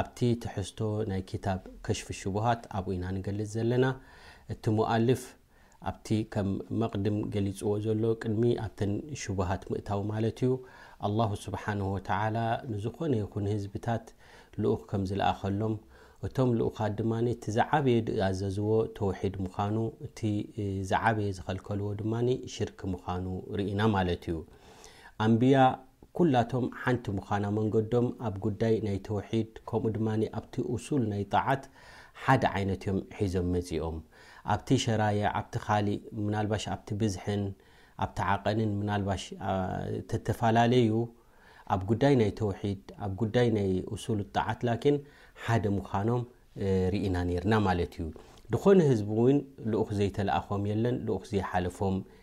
ኣብቲ ትሕዝቶ ናይ ኪታብ ከሽፍ ሽቡሃት ኣብኡ ኢና ንገልጽ ዘለና። እቲ ሙኣልፍ ኣብቲ ከም መቕድም ገሊጽዎ ዘሎ ቅድሚ ኣብተን ሽቡሃት ምእታዉ ማለት እዩ ኣላሁ ስብሓነሁ ወተዓላ ንዝኾነ ይኹን ህዝብታት ልኡኽ ከም ዝለኣኸሎም እቶም ልኡኻት ድማ እቲ ዝዓበየ ዝኣዘዝዎ ተውሒድ ምዃኑ እቲ ዝዓበየ ዝኸልከልዎ ድማ ሽርክ ምዃኑ ርኢና ማለት እዩ። ኣንብያ ኩላቶም ሓንቲ ምዃና መንገዶም ኣብ ጉዳይ ናይ ተውሒድ ከምኡ ድማ ኣብቲ ኡሱል ናይ ጣዓት ሓደ ዓይነት እዮም ሒዞም መጺኦም ኣብቲ ሸራይዕ ኣብቲ ካሊእ ምናልባሽ ኣብቲ ብዝሕን ኣብቲ ዓቀንን ምናልባሽ ተተፈላለዩ ኣብ ጉዳይ ናይ ተውሒድ ኣብ ጉዳይ ናይ ኡሱል ጣዓት ላኪን ሓደ ምዃኖም ሪኢና ኔርና ማለት እዩ ድኾነ ህዝቢ ውን ልኡኽ ዘይተላኣኾም የለን ልኡኽ ዘይሓለፎም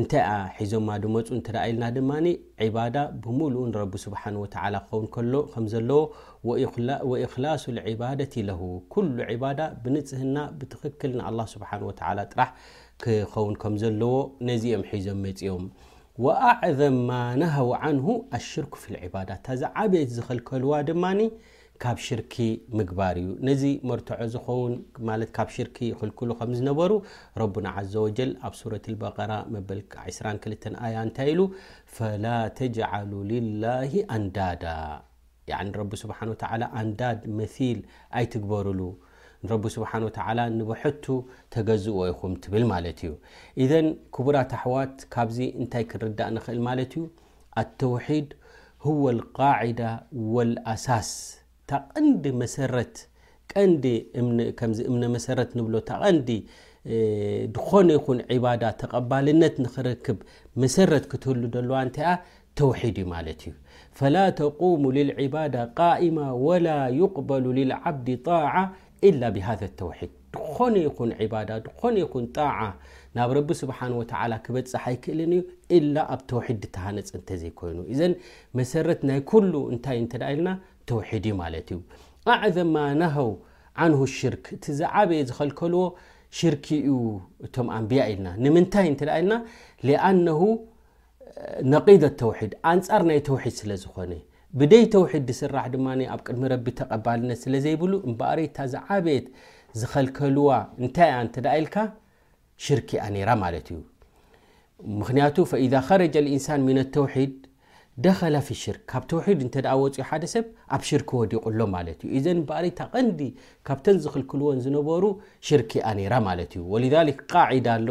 እንተኣ ሒዞማ ድመጹ እንተደኣኢልና ድማ ዒባዳ ብሙሉኡ ንረቢ ሱብሓነሁ ወተዓላ ክኸውን ከሎ ከምዘለዎ ወኢኽላሱል ዒባደቲ ለሁ ኩሉ ዒባዳ ብንጽህና ብትኽክል ንኣላህ ሱብሓነሁ ወተዓላ ጥራሕ ክኸውን ከምዘለዎ ነዚ እዮም ሒዞም መጺኦም ወኣዕዘም ማ ነሀው ዓንሁ ኣሽርኩ ፊል ዒባዳ እታ ዝዓበየት ዝኸልከልዋ ድማ ካብ ሽርኪ ምግባር እዩ ነዚ መርትዖ ዝኸውን ማለት ካብ ሽርኪ ይኽልክሉ ከም ዝነበሩ ረቡና ዓዘ ወጀል ኣብ ሱረት ልበቀራ መበል ዕስራን ክልተን ኣያ እንታይ ኢሉ ፈላ ተጅዓሉ ልላሂ ኣንዳዳ ያዕኒ ረቢ ስብሓን ወተዓላ ኣንዳድ መሲል ኣይትግበርሉ ንረቢ ስብሓን ወተዓላ ንብሐቱ ተገዝእዎ ኢኹም ትብል ማለት እዩ ኢዘን ክቡራት ኣሕዋት ካብዚ እንታይ ክንርዳእ ንኽእል ማለት እዩ ኣተውሒድ ሁወ ልቃዒዳ ወል ኣሳስ፣ እታ ቐንዲ መሰረት፣ ቀንዲ እምነ፣ ከምዚ እምነ መሰረት ንብሎ፣ እታ ቐንዲ ዝኾነ ይኹን ዒባዳ ተቐባልነት ንኽረክብ መሰረት ክትህሉ ዘለዋ እንታይ እያ? ተውሒድ እዩ ማለት እዩ። ፈላ ተቁሙ ልልዒባዳ ቃኢማ ወላ ዩቕበሉ ልልዓብዲ ጣዓ ኢላ ብሃዘ ተውሒድ ድኾነ ይኹን ዒባዳ ድኾነ ይኹን ጣዓ ናብ ረቢ ስብሓን ወተዓላ ክበጽሕ ኣይክእልን እዩ ኢላ ኣብ ተውሒድ ድተሃነጸ እንተዘይ ኮይኑ እዘን መሰረት ናይ ኩሉ እንታይ እንተ ኢልና ተውሒድ እዩ ማለት እዩ ኣዕዘም ማ ናሃው ዓንሁ ሽርክ እቲ ዝዓበየ ዝኸልከልዎ ሽርኪ እዩ እቶም ኣንብያ ኢልና ንምንታይ እንተ ኢልና ሊኣነሁ ነቂደ ተውሒድ ኣንጻር ናይ ተውሒድ ስለ ዝኾነ ብደይ ተውሒድ ድስራሕ ድማ ኣብ ቅድሚ ረቢ ተቀባልነት ስለ ዘይብሉ እምበኣሪ እታ ዝዓበየት ዝኸልከልዋ እንታይ እያ እንተ ኢልካ ሽርክ እያ ነይራ ማለት እዩ ምክንያቱ ፈኢዛ ኸረጀ ልኢንሳን ሚነ ተውሒድ ደኸለ ፊ ሽርክ ካብ ተውሒድ እንተ ወፅኡ ሓደ ሰብ ኣብ ሽርክ ወዲቑ ኣሎ ማለት እዩ እዘን እበኣሪ እታ ቀንዲ ካብተን ዝኽልክልዎን ዝነበሩ ሽርክ እያ ነይራ ማለት እዩ ወልሊክ ቃዒዳ ኣሎ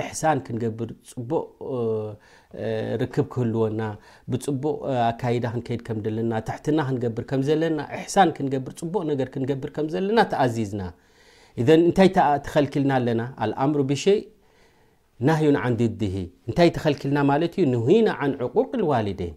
ኢሕሳን ክንገብር ጽቡቕ ርክብ ክህልወና ብጽቡቕ ኣካይዳ ክንከይድ ከም ዘለና ትሕትና ክንገብር ከም ዘለና ኢሕሳን ክንገብር ጽቡቕ ነገር ክንገብር ከም ዘለና ተኣዚዝና ኢዘን እንታይ ተኸልኪልና ኣለና ኣልኣምሩ ብሸይ ናህዩን ዓን ድድሂ እንታይ ተኸልኪልና ማለት እዩ ንሂና ዓን ዕቁቅ ልዋሊደይን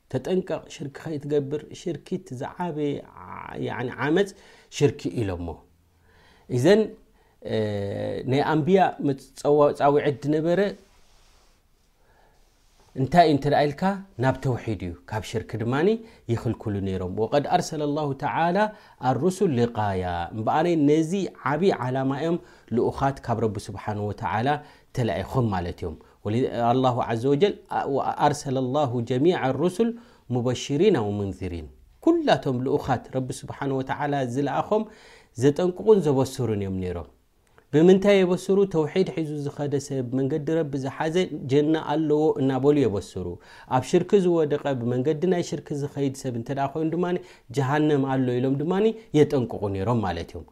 ተጠንቀቅ ሽርኪ ከይትገብር ሽርኪ እቲ ዝዓበየ ያኒ ዓመጽ ሽርኪ እዩ ኢሎሞ እዘን ናይ ኣንብያ መጻውዒት ዝነበረ እንታይ እዩ እንተደኣ ኢልካ ናብ ተውሒድ እዩ ካብ ሽርኪ ድማ ይኽልክሉ ነይሮም ወቀድ ኣርሰለ ላሁ ተላ ኣሩሱል ልቃያ እምበኣነይ ነዚ ዓብዪ ዓላማ እዮም ልኡኻት ካብ ረቢ ስብሓን ወተዓላ ተላኢኾም ማለት እዮም ወሊኣላሁ ዓዘወጀል ወኣርሰለ ኣላሁ ጀሚዐ ኣሩሱል ሙበሽሪና ወሙንዚሪን ኩላቶም ልኡኻት ረቢ ስብሓን ወተዓላ ዝለኣኾም ዘጠንቅቑን ዘበስሩን እዮም ነይሮም ብምንታይ የበስሩ ተውሒድ ሒዙ ዝኸደ ሰብ መንገዲ ረቢ ዝሓዘ ጀና ኣለዎ እናበሉ የበስሩ ኣብ ሽርክ ዝወደቐ ብመንገዲ ናይ ሽርክ ዝኸይድ ሰብ እንተ ኮይኑ ድማ ጀሃንም ኣሎ ኢሎም ድማ የጠንቅቑ ነይሮም ማለት እዮም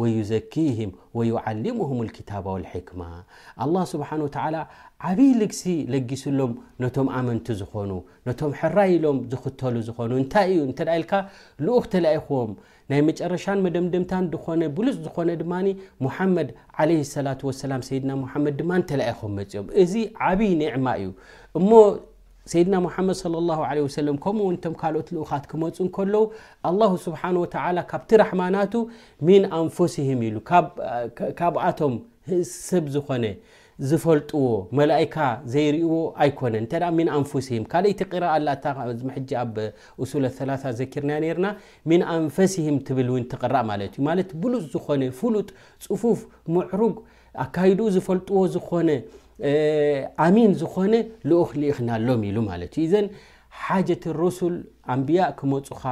ወዩዘኪህም ወዩዓሊሙሁም ልኪታባ ወልሒክማ ኣላ ስብሓን ወተዓላ ዓብይ ልግሲ ለጊስሎም ነቶም ኣመንቲ ዝኾኑ ነቶም ሕራይ ኢሎም ዝኽተሉ ዝኾኑ እንታይ እዩ እንተ ኢልካ ልኡኽ ተላኢኹዎም ናይ መጨረሻን መደምደምታን ዝኾነ ብሉፅ ዝኾነ ድማ ሙሓመድ ዓለ ሰላት ወሰላም ሰይድና ሙሓመድ ድማ ተላኢኹም መፅኦም እዚ ዓብይ ኒዕማ እዩ እሞ ሰይድና ሙሓመድ ሰለላሁ ዓለይሂ ወሰለም ከምኡውን እቶም ካልኦት ልኡኻት ክመፁ እንከለዉ ኣላሁ ስብሓን ወተዓላ ካብቲ ራሕማናቱ ሚን ኣንፎሲሂም ኢሉ ካብኣቶም ሰብ ዝኾነ ዝፈልጥዎ መላእካ ዘይርእዎ ኣይኮነን እንተ ሚን ኣንፉሲሂም ካልእይቲ ቅራ ኣላ ሕጂ ኣብ እሱለ ሰላሳ ዘኪርና ነርና ሚን ኣንፈሲሂም ትብል እውን ትቕራእ ማለት እዩ ማለት ብሉፅ ዝኾነ ፍሉጥ ፅፉፍ ምዕሩግ ኣካይድኡ ዝፈልጥዎ ዝኾነ ኣሚን ዝኾነ ልኡኽ ልኢኽና ኣሎም ኢሉ ማለት እዩ ዘን ሓጀት ሩሱል ኣንብያእ ክመፁኻ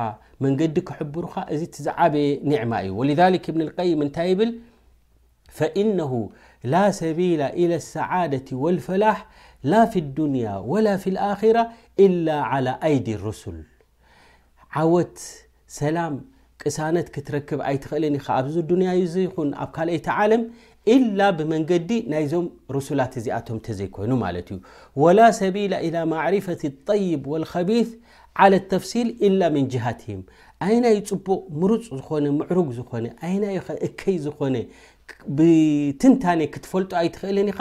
መንገዲ ክሕብሩኻ እዚ እቲ ዝዓበየ ኒዕማ እዩ ወልሊክ እብኒ ልቀይም እንታይ ይብል ፈኢነሁ ላ ሰቢላ ኢለ ሰዓደቲ ወልፈላሕ ላ ፊ ዱንያ ወላ ፊ ልኣራ ኢላ ዓላ ኣይዲ ሩሱል ዓወት ሰላም ቅሳነት ክትረክብ ኣይትኽእልን ኢኻ ኣብዚ ዱንያ እዚ ይኹን ኣብ ካልኣይቲ ዓለም ኢላ ብመንገዲ ናይዞም ርሱላት እዚኣቶም ተዘይኮይኑ ማለት እዩ ወላ ሰቢላ ኢላ ማዕሪፈት ጠይብ ወልከቢት ዓለ ተፍሲል ኢላ ምን ጅሃትህም ኣይናይ ፅቡቕ ምሩፅ ዝኾነ ምዕሩግ ዝኾነ ኣይናይ እከይ ዝኾነ ብትንታኔ ክትፈልጦ ኣይትኽእልን ኢኻ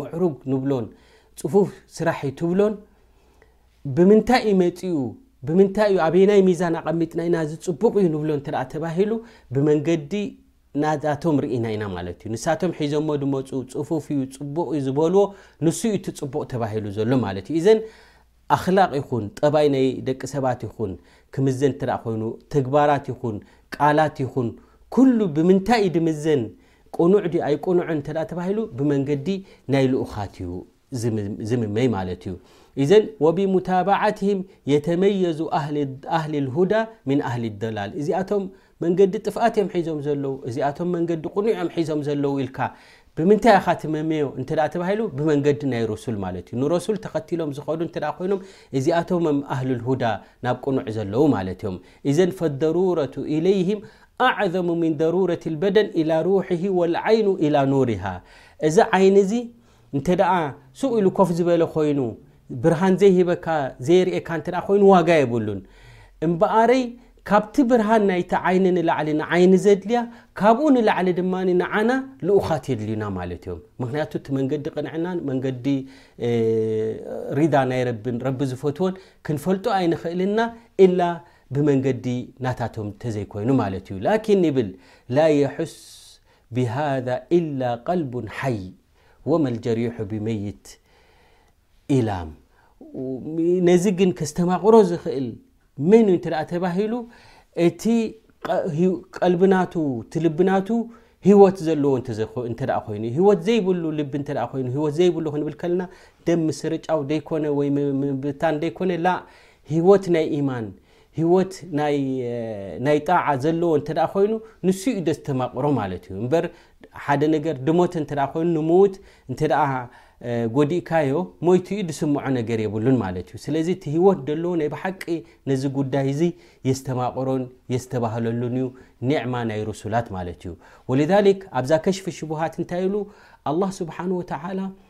ምዕሩግ ንብሎን ፅፉፍ ስራሕ እዩ ትብሎን ብምንታይ እዩ መፂኡ ብምንታይ እዩ ኣበናይ ሚዛን ኣቐሚጥና ኢና እዚ ፅቡቕ እዩ ንብሎ እንተ ተባሂሉ ብመንገዲ ናዛቶም ርኢና ኢና ማለት እዩ ንሳቶም ሒዞሞ ድመፁ ፅፉፍ እዩ ፅቡቕ እዩ ዝበልዎ ንሱ እዩ እቲ ፅቡቕ ተባሂሉ ዘሎ ማለት እዩ እዘን ኣክላቅ ይኹን ጠባይ ናይ ደቂ ሰባት ይኹን ክምዘን እተ ኮይኑ ተግባራት ይኹን ቃላት ይኹን ኩሉ ብምንታይ እዩ ድምዘን ቅኑዕ ድዩ ኣይቅኑዕን እንተ ተባሂሉ ብመንገዲ ናይ ልኡኻት እዩ ዝምመይ ማለት እዩ እዘን ወብሙታባዓትህም የተመየዙ ኣህሊ ልሁዳ ምን ኣህሊ ደላል እዚኣቶም መንገዲ ጥፍኣት እዮም ሒዞም ዘለዉ እዚኣቶም መንገዲ ቅኑዕ እዮም ሒዞም ዘለዉ ኢልካ ብምንታይ ኢኻ ትመመዮ እንተ ተባሂሉ ብመንገዲ ናይ ረሱል ማለት እዩ ንረሱል ተኸቲሎም ዝኸዱ እንተ ኮይኖም እዚኣቶምም ኣህልልሁዳ ናብ ቅኑዕ ዘለዉ ማለት እዮም እዘን ፈደሩረቱ ኢለይህም ኣዕዘሙ ሚን ደሩረቲ ልበደን ኢላ ሩሒሂ ወልዓይኑ ኢላ ኑሪሃ እዚ ዓይኒ እዚ እንተ ደኣ ስቕ ኢሉ ኮፍ ዝበለ ኮይኑ ብርሃን ዘይህበካ ዘየርእየካ እንተ ደኣ ኮይኑ ዋጋ የብሉን እምበኣረይ ካብቲ ብርሃን ናይቲ ዓይኒ ንላዕሊ ንዓይኒ ዘድልያ ካብኡ ንላዕሊ ድማ ንዓና ልኡኻት የድልዩና ማለት እዮም ምክንያቱ እቲ መንገዲ ቅንዕናን መንገዲ ሪዳ ናይ ረብን ረቢ ዝፈትዎን ክንፈልጦ ኣይንኽእልና ኢላ ብመንገዲ ናታቶም ተዘይኮይኑ ማለት እዩ ላኪን ይብል ላ የሑስ ብሃዛ ኢላ ቀልቡ ሓይ ወመልጀሪሑ ብመይት ኢላም ነዚ ግን ከስተማቕሮ ዝኽእል መን እዩ እንተ ተባሂሉ እቲ ቀልብናቱ እቲ ልብናቱ ሂወት ዘለዎ እተ ኮይኑ ሂወት ዘይብሉ ልቢ እተ ኮይኑ ሂወት ዘይብሉ ክንብል ከልና ደም ምስርጫው ደይኮነ ወይ ምብታን ደይኮነ ላ ህይወት ናይ ኢማን ህይወት ናይ ናይ ጣዓ ዘለዎ እንተ ኮይኑ ንሱ እዩ ደስተማቕሮ ማለት እዩ እምበር ሓደ ነገር ድሞት እንተ ኮይኑ ንምዉት እንተ ጎዲእካዮ ሞይቱ እዩ ዝስምዖ ነገር የብሉን ማለት እዩ ስለዚ እቲ ህይወት ደለዎ ናይ ብሓቂ ነዚ ጉዳይ እዚ የስተማቕሮን የስተባህለሉን እዩ ኒዕማ ናይ ርሱላት ማለት እዩ ወልሊክ ኣብዛ ከሽፊ ሽቡሃት እንታይ ኢሉ ኣላ ስብሓን ወተላ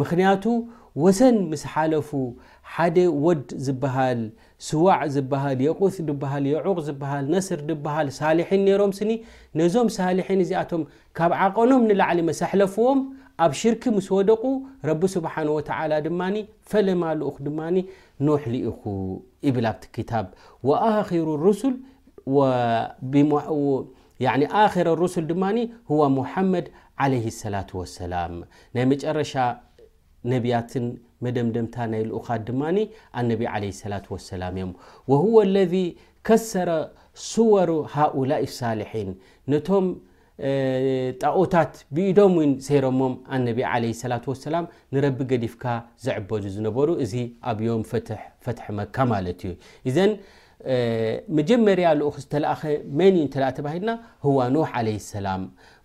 ምኽንያቱ ወሰን ምስ ሓለፉ ሓደ ወድ ዝብሃል ስዋዕ ዝብሃል የቁት ድብሃል የዑቅ ዝብሃል ነስር ድብሃል ሳልሒን ነይሮም ስኒ ነዞም ሳልሒን እዚኣቶም ካብ ዓቀኖም ንላዕሊ መስ ኣሕለፍዎም ኣብ ሽርኪ ምስ ወደቁ ረቢ ስብሓን ወተዓላ ድማ ፈለማ ልኡኽ ድማ ኖሕ ልኢኹ ይብል ኣብቲ ክታብ ወኣኪሩ ሩሱል ያዕኒ ኣኸረ ሩሱል ድማ ሁዋ ሙሓመድ ዓለይሂ ሰላቱ ወሰላም ናይ መጨረሻ ነብያትን መደምደምታ ናይ ልኡኻት ድማ ኣነቢ ዓለይሂ ሰላቱ ወሰላም እዮም ወሁወ ለዚ ከሰረ ሱወሩ ሃኡላኢ ሳልሒን ነቶም ጣኦታት ብኢዶም ውን ሰይሮሞም ኣነቢ ዓለ ሰላት ወሰላም ንረቢ ገዲፍካ ዘዕበዱ ዝነበሩ እዚ ኣብ ዮም ፈትሒ መካ ማለት እዩ እዘን መጀመርያ ልኡኽ ዝተላእኸ መን እዩ እንተ ተባሂልና ህዋ ኖህ ዓለይ ሰላም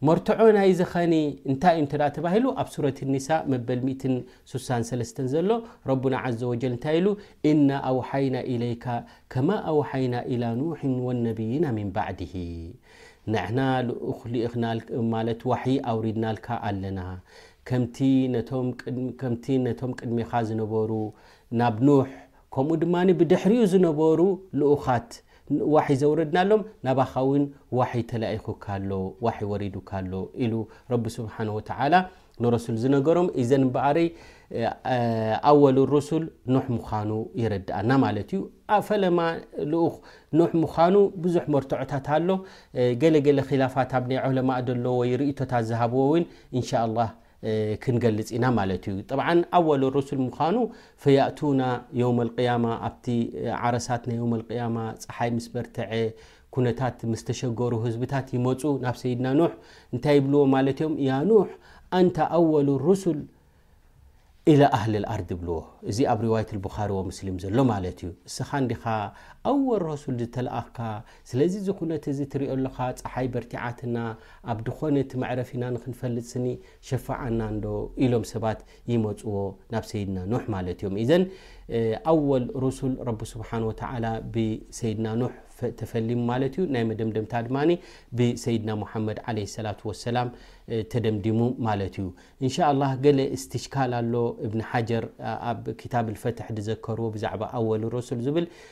መርትዖ ናይ ዝኸኒ እንታይ እዩ እንተ ተባሂሉ ኣብ ሱረት ኒሳ መበል 163 ዘሎ ረቡና ዓዘ ወጀል እንታይ ኢሉ እና ኣውሓይና ኢለይካ ከማ ኣውሓይና ኢላ ኑሕን ወነብይና ሚን ባዕድሂ ንሕና ልኡኽ ልኢኽና ማለት ዋሕይ ኣውሪድናልካ ኣለና ከምቲ ነቶም ቅድሜኻ ዝነበሩ ናብ ኑሕ ከምኡ ድማ ብድሕሪኡ ዝነበሩ ልኡኻት ዋሕይ ዘውረድናሎም ናባኻ እውን ዋሕይ ተላኢኹካ ኣሎ ዋሕይ ወሪዱካ ኣሎ ኢሉ ረቢ ስብሓን ወተዓላ ንረሱል ዝነገሮም እዘን እምበኣረይ ኣወል ሩሱል ኖሕ ምዃኑ የረድኣና ማለት እዩ ፈለማ ልኡኽ ኖሕ ምዃኑ ብዙሕ መርትዖታት ኣሎ ገለገለ ኪላፋት ኣብ ናይ ዑለማ ደሎ ወይ ርእቶታት ዝሃብዎ እውን እንሻ ላ ክንገልጽ ኢና ማለት እዩ ጠብዓን ኣወል ሩሱል ምዃኑ ፈያእቱና የውመል ቅያማ ኣብቲ ዓረሳት ናይ የውመል ቅያማ ፀሓይ ምስ በርተዐ ኩነታት ምስ ተሸገሩ ህዝብታት ይመፁ ናብ ሰይድና ኑሕ እንታይ ይብልዎ ማለት እዮም ያ ኑሕ ኣንታ ኣወል ሩሱል ኢላ ኣህሊ ኣርድ ይብልዎ እዚ ኣብ ሪዋይት ልቡኻሪ ወምስሊም ዘሎ ማለት እዩ እስኻ እንዲኻ ኣወል ረሱል ዝተለኣኽካ ስለዚ እዚ ኩነት እዚ ትሪኦ ኣለኻ ጸሓይ በርቲዓትና ኣብ ድኾነ እቲ መዕረፊና ንኽንፈልጥ ስኒ ሸፋዓና እንዶ ኢሎም ሰባት ይመጽዎ ናብ ሰይድና ኑሕ ማለት እዮም ኢዘን ኣወል ሩሱል ረቢ ስብሓን ወተዓላ ብሰይድና ኑሕ ተፈሊሙ ማለት እዩ ናይ መደምደምታ ድማ ብሰይድና ሙሓመድ ዓለ ሰላት ወሰላም ተደምዲሙ ማለት እዩ እንሻ ላህ ገለ እስትሽካል ኣሎ እብኒ ሓጀር ኣብ ክታብ ልፈትሕ ዝዘከርዎ ብዛዕባ ኣወል ሩሱል ዝብል